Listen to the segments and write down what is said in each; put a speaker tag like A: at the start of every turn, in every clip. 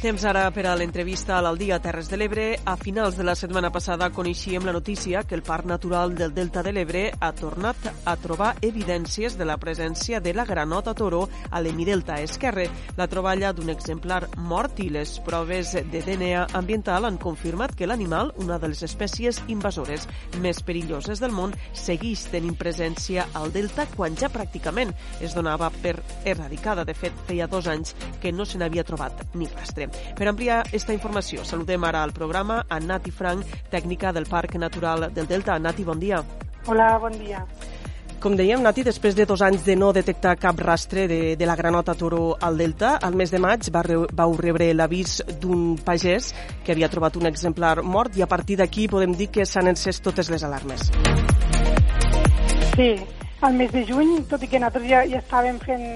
A: Temps ara per a l'entrevista a l'Aldia Terres de l'Ebre. A finals de la setmana passada coneixíem la notícia que el Parc Natural del Delta de l'Ebre ha tornat a trobar evidències de la presència de la granota toro a l'hemidelta esquerre. La troballa d'un exemplar mort i les proves de DNA ambiental han confirmat que l'animal, una de les espècies invasores més perilloses del món, segueix tenint presència al delta quan ja pràcticament es donava per erradicada. De fet, feia dos anys que no se n'havia trobat ni rastre. Per ampliar aquesta informació, saludem ara al programa a Nati Frank, tècnica del Parc Natural del Delta. Nati, bon dia.
B: Hola, bon dia.
A: Com dèiem, Nati, després de dos anys de no detectar cap rastre de, de la granota toro al Delta, al mes de maig va re, vau rebre l'avís d'un pagès que havia trobat un exemplar mort i a partir d'aquí podem dir que s'han encès totes les alarmes.
B: Sí, al mes de juny, tot i que nosaltres ja, ja estàvem fent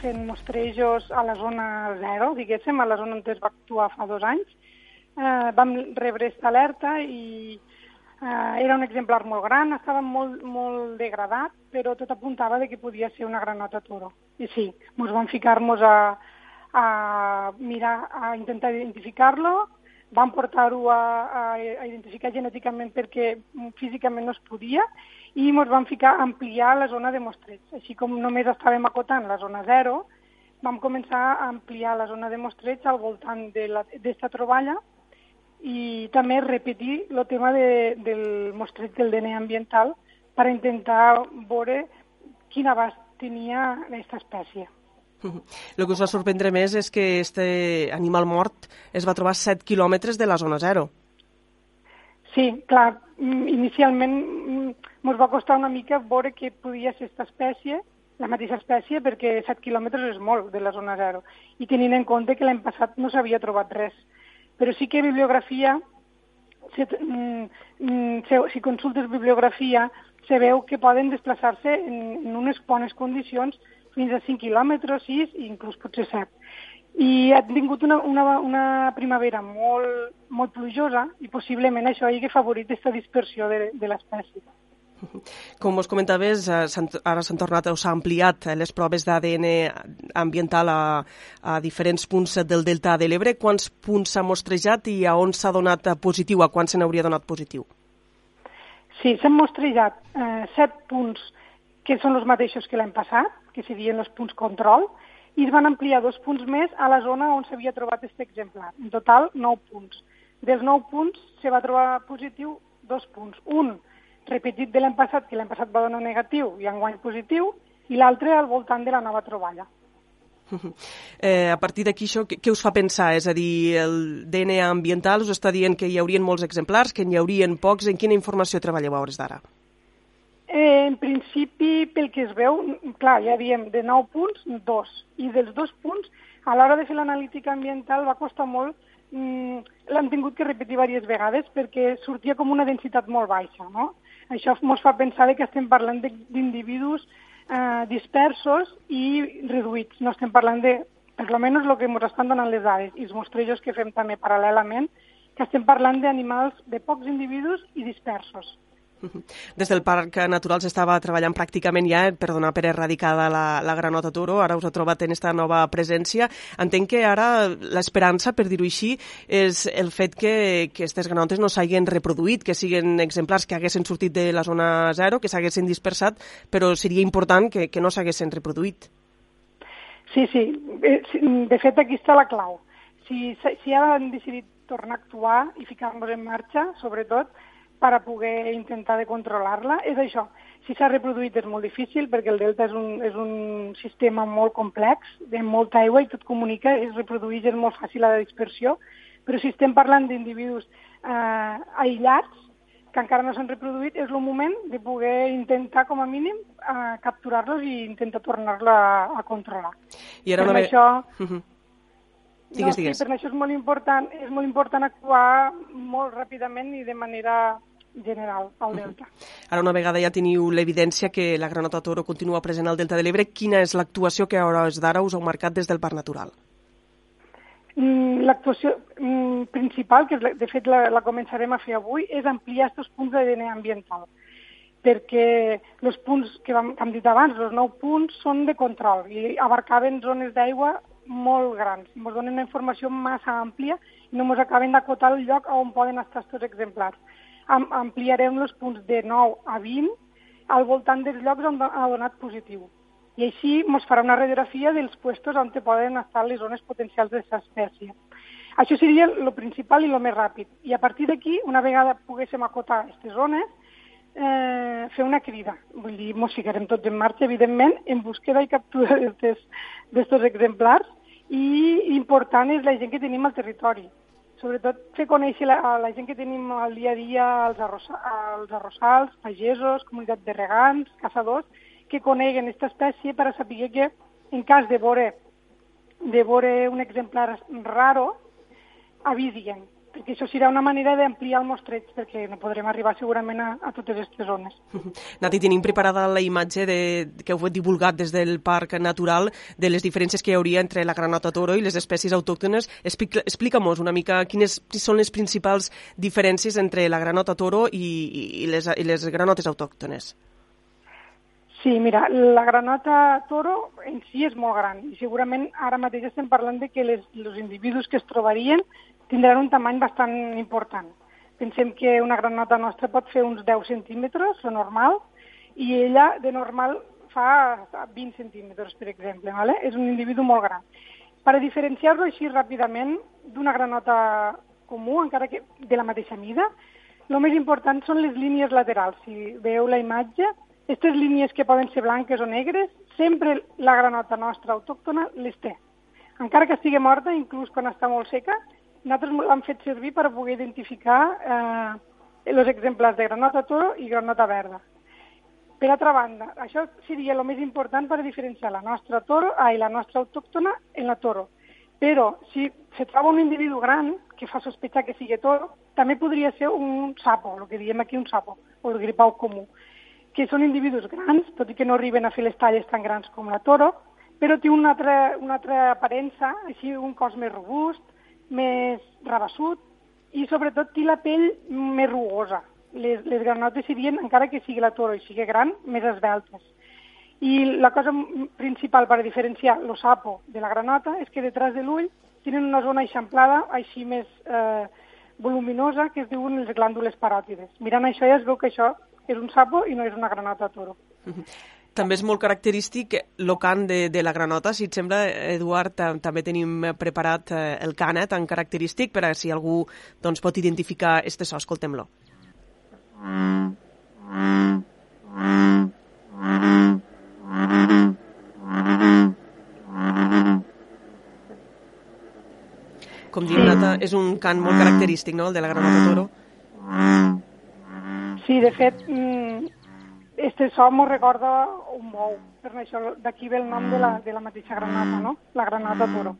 B: fent mostrejos a la zona zero, diguéssim, a la zona on es va actuar fa dos anys. Eh, vam rebre aquesta alerta i eh, era un exemplar molt gran, estava molt, molt degradat, però tot apuntava de que podia ser una granota toro. I sí, ens vam ficar-nos a, a mirar, a intentar identificar-lo, vam portar-ho a, a, a identificar genèticament perquè físicament no es podia i ens vam ficar a ampliar la zona de mostreig. Així com només estàvem acotant la zona 0, vam començar a ampliar la zona de mostreig al voltant d'aquesta troballa i també repetir el tema de, del mostreig del DNA ambiental per intentar veure quin abast tenia aquesta espècie.
A: El que us va sorprendre més és que este animal mort es va trobar a 7 quilòmetres de la zona 0.
B: Sí, clar, mm, inicialment ens va costar una mica veure que podia ser aquesta espècie, la mateixa espècie, perquè 7 quilòmetres és molt de la zona zero, i tenint en compte que l'any passat no s'havia trobat res. Però sí que bibliografia, si, mm, mm, si consultes bibliografia, se veu que poden desplaçar-se en, en unes bones condicions fins a 5 quilòmetres, 6 i inclús potser 7 i ha tingut una, una, una primavera molt, molt plujosa i possiblement això hagi favorit aquesta dispersió de, de l'espècie.
A: Com us comentaves, eh, ara s'han tornat o s'ha ampliat les proves d'ADN ambiental a, a diferents punts del delta de l'Ebre. Quants punts s'ha mostrejat i a on s'ha donat positiu? A quan se n'hauria donat positiu?
B: Sí, s'han mostrejat eh, set punts que són els mateixos que l'any passat, que serien els punts control, i es van ampliar dos punts més a la zona on s'havia trobat aquest exemplar. En total, nou punts. Dels nou punts se va trobar positiu dos punts. Un repetit de l'any passat, que l'any passat va donar negatiu i enguany positiu, i l'altre al voltant de la nova troballa.
A: Eh, a partir d'aquí, això, què, què us fa pensar? És a dir, el DNA ambiental us està dient que hi haurien molts exemplars, que n'hi haurien pocs. En quina informació treballeu a hores d'ara?
B: Eh, en principi, pel que es veu, clar, ja diem, de 9 punts, dos. I dels dos punts, a l'hora de fer l'analítica ambiental va costar molt, mm, l'han tingut que repetir diverses vegades perquè sortia com una densitat molt baixa, no? Això ens fa pensar que estem parlant d'individus eh, dispersos i reduïts. No estem parlant de, per lo menys el que ens estan donant les dades i els mostrejos que fem també paral·lelament, que estem parlant d'animals de pocs individus i dispersos.
A: Des del Parc Natural s'estava treballant pràcticament ja per donar per erradicada la, la granota toro, ara us ha trobat en aquesta nova presència. Entenc que ara l'esperança, per dir-ho així, és el fet que, que aquestes granotes no s'hagin reproduït, que siguin exemplars que haguessin sortit de la zona zero, que s'haguessin dispersat, però seria important que, que no s'haguessin reproduït.
B: Sí, sí. Eh, de fet, aquí està la clau. Si, si ara han decidit tornar a actuar i ficar-nos en marxa, sobretot, per a poder intentar de controlar-la és això. Si s'ha reproduït és molt difícil perquè el delta és un, és un sistema molt complex, de molta aigua i tot comunica, es reprodueix és molt fàcil la dispersió, però si estem parlant d'individus eh, aïllats que encara no s'han reproduït, és el moment de poder intentar, com a mínim, eh, capturar-los i intentar tornar-la a, a controlar.
A: I ara per una això... Uh -huh.
B: Digues, no, digues. Sí, per això és molt important, és molt important actuar molt ràpidament i de manera general al delta.
A: Ara una vegada ja teniu l'evidència que la granota toro continua present al delta de l'Ebre, quina és l'actuació que a hores d'ara us heu marcat des del Parc Natural?
B: Mm, l'actuació mm, principal, que de fet la, la començarem a fer avui, és ampliar aquests punts de DNA ambiental perquè els punts que vam, que hem dit abans, els nou punts, són de control i abarcaven zones d'aigua molt grans, ens donen una informació massa àmplia i no ens acaben d'acotar el lloc on poden estar aquests exemplars. Am ampliarem els punts de 9 a 20 al voltant dels llocs on ha donat positiu. I així ens farà una radiografia dels puestos on poden estar les zones potencials d'aquesta espècie. Això seria el principal i el més ràpid. I a partir d'aquí, una vegada poguéssim acotar aquestes zones, eh, fer una crida. Vull dir, ens ficarem tots en marxa, evidentment, en búsqueda i captura d'aquests exemplars i important és la gent que tenim al territori. Sobretot fer conèixer la, la gent que tenim al dia a dia, els, arrossa, els arrossals, pagesos, comunitat de regants, caçadors, que coneguen aquesta espècie per a saber que en cas de veure, de veure un exemplar raro, avisien perquè això serà una manera d'ampliar el mostreig, perquè no podrem arribar segurament a, a totes aquestes zones.
A: Nati, tenim preparada la imatge de, que heu divulgat des del Parc Natural de les diferències que hi hauria entre la granota toro i les espècies autòctones. Explica-mos una mica quines són les principals diferències entre la granota toro i, i, les, i les granotes autòctones.
B: Sí, mira, la granota toro en si és molt gran i segurament ara mateix estem parlant de que les, els individus que es trobarien tindran un tamany bastant important. Pensem que una granota nostra pot fer uns 10 centímetres, lo normal, i ella de normal fa 20 centímetres, per exemple. ¿vale? És un individu molt gran. Per diferenciar-lo així ràpidament d'una granota comú, encara que de la mateixa mida, el més important són les línies laterals. Si veieu la imatge, aquestes línies que poden ser blanques o negres, sempre la granota nostra autòctona les té. Encara que estigui morta, inclús quan està molt seca, nosaltres l'hem fet servir per poder identificar eh, els exemples de granota toro i granota verda. Per altra banda, això seria el més important per diferenciar la nostra toro i la nostra autòctona en la toro. Però si se troba un individu gran que fa sospechar que sigui toro, també podria ser un sapo, el que diem aquí un sapo, o el gripau comú, que són individus grans, tot i que no arriben a fer les talles tan grans com la toro, però té una altra, una altra aparença, així un cos més robust, més rabassut i sobretot té la pell més rugosa. Les, les granotes serien, encara que sigui la toro i sigui gran, més esbeltes. I la cosa principal per diferenciar el sapo de la granota és que detrás de l'ull tenen una zona eixamplada, així més eh, voluminosa, que es diuen les glàndules paròtides. Mirant això ja es veu que això és un sapo i no és una granota toro.
A: També és molt característic el cant de, de la granota. Si et sembla, Eduard, també tenim preparat eh, el cant eh, tan característic per a si algú doncs, pot identificar este so. Escoltem-lo. Com diu Nata, és un cant molt característic, no?, el de la granota toro.
B: Sí, de fet, mm, este so m'ho recorda un bou, per això d'aquí ve el nom de la, de la mateixa granota, no? La granota toro.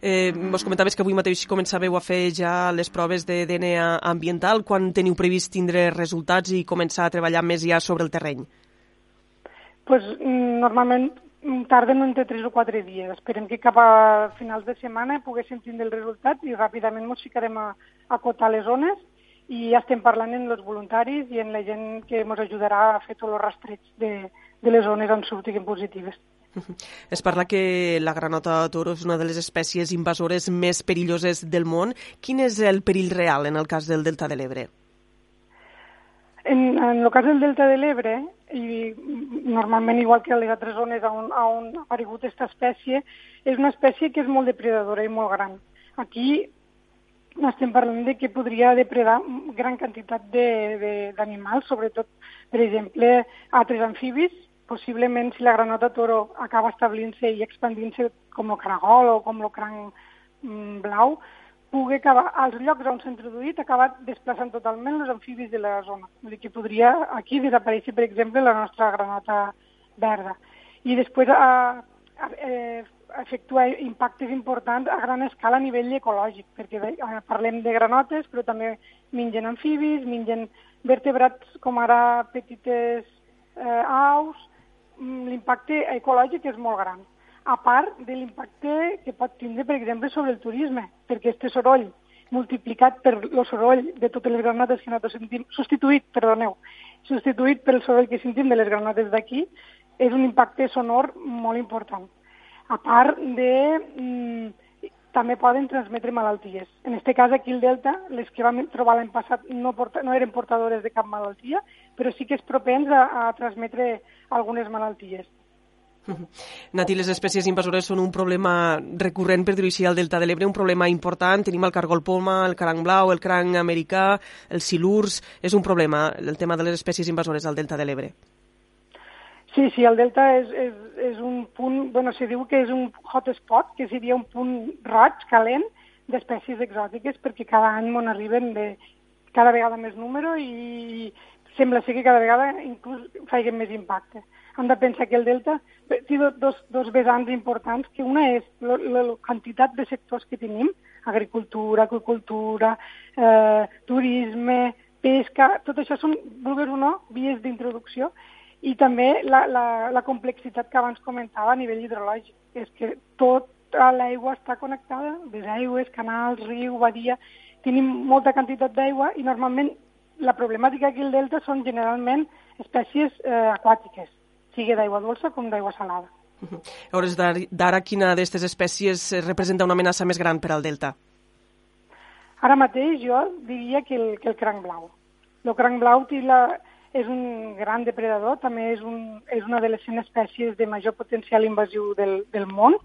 A: Eh, mos comentaves que avui mateix començàveu a fer ja les proves de DNA ambiental. Quan teniu previst tindre resultats i començar a treballar més ja sobre el terreny?
B: pues, normalment tarden entre 3 o 4 dies. Esperem que cap a finals de setmana poguéssim tindre el resultat i ràpidament ens ficarem a, a acotar les zones i ja estem parlant amb els voluntaris i amb la gent que ens ajudarà a fer tots els rastreig de, de les zones on sortiguin positives.
A: Es parla que la granota toro és una de les espècies invasores més perilloses del món. Quin és el perill real en el cas del Delta de l'Ebre?
B: En, en el cas del Delta de l'Ebre, i normalment igual que a les altres zones on, on ha aparegut aquesta espècie, és una espècie que és molt depredadora i molt gran. Aquí estem parlant de que podria depredar gran quantitat d'animals, sobretot, per exemple, altres amfibis. Possiblement, si la granota toro acaba establint-se i expandint-se com el caragol o com el cranc mm, blau, pugui acabar, als llocs on s'ha introduït, acabar desplaçant totalment els amfibis de la zona. Vull dir que podria aquí desaparèixer, per exemple, la nostra granota verda. I després a, a, a, efectua impactes importants a gran escala a nivell ecològic, perquè eh, parlem de granotes, però també mengen amfibis, mengen vertebrats com ara petites eh, aus, mm, l'impacte ecològic és molt gran. A part de l'impacte que pot tindre, per exemple, sobre el turisme, perquè este soroll multiplicat per el soroll de totes les granotes que nosaltres sentim, substituït, perdoneu, substituït pel soroll que sentim de les granotes d'aquí, és un impacte sonor molt important. A part de... Mm, també poden transmetre malalties. En aquest cas, aquí el Delta, les que vam trobar l'any passat no, porta, no eren portadores de cap malaltia, però sí que és propens a, a transmetre algunes malalties.
A: Nati, les espècies invasores són un problema recurrent, per dir-ho així, al Delta de l'Ebre, un problema important. Tenim el cargol poma, el cranc blau, el cranc americà, els silurs... És un problema, el tema de les espècies invasores al Delta de l'Ebre.
B: Sí, sí, el Delta és, és, és un punt, bueno, se diu que és un hotspot, que seria un punt roig, calent, d'espècies exòtiques, perquè cada any m'on arriben de cada vegada més número i sembla ser que cada vegada inclús faiguen més impacte. Hem de pensar que el Delta té dos, dos vessants importants, que una és la, la quantitat de sectors que tenim, agricultura, aqüicultura, eh, turisme, pesca, tot això són, vulguis o no, vies d'introducció, i també la, la, la complexitat que abans comentava a nivell hidrològic, és que tota l'aigua està connectada, les aigües, canals, riu, badia, tenim molta quantitat d'aigua i normalment la problemàtica aquí al delta són generalment espècies eh, aquàtiques, sigui d'aigua dolça com d'aigua salada.
A: Uh -huh. d'ara, quina d'aquestes espècies representa una amenaça més gran per al delta?
B: Ara mateix jo diria que el, que el cranc blau. El cranc blau la, és un gran depredador, també és, un, és una de les 100 espècies de major potencial invasiu del, del món,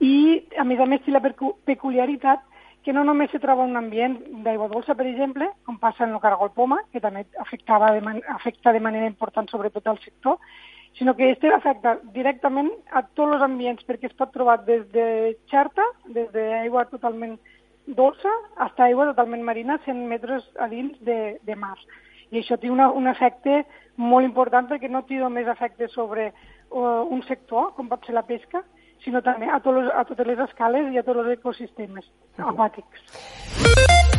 B: i a més a més té la peculiaritat que no només se troba un ambient d'aigua dolça, per exemple, com passa en el cargol poma, que també afectava de man afecta de manera important sobretot al sector, sinó que este afecta directament a tots els ambients, perquè es pot trobar des de xerta, des d'aigua totalment dolça, fins a aigua totalment marina, 100 metres a dins de, de mar. I això té una, un efecte molt important perquè no té només efecte sobre uh, un sector, com pot ser la pesca, sinó també a, tots, a totes les escales i a tots els ecosistemes aquàtics.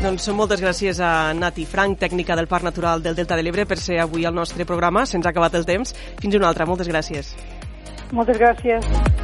A: Doncs moltes gràcies a Nati Frank, tècnica del Parc Natural del Delta de l'Ebre, per ser avui al nostre programa. Se'ns ha acabat el temps. Fins una altra. Moltes gràcies.
B: Moltes gràcies.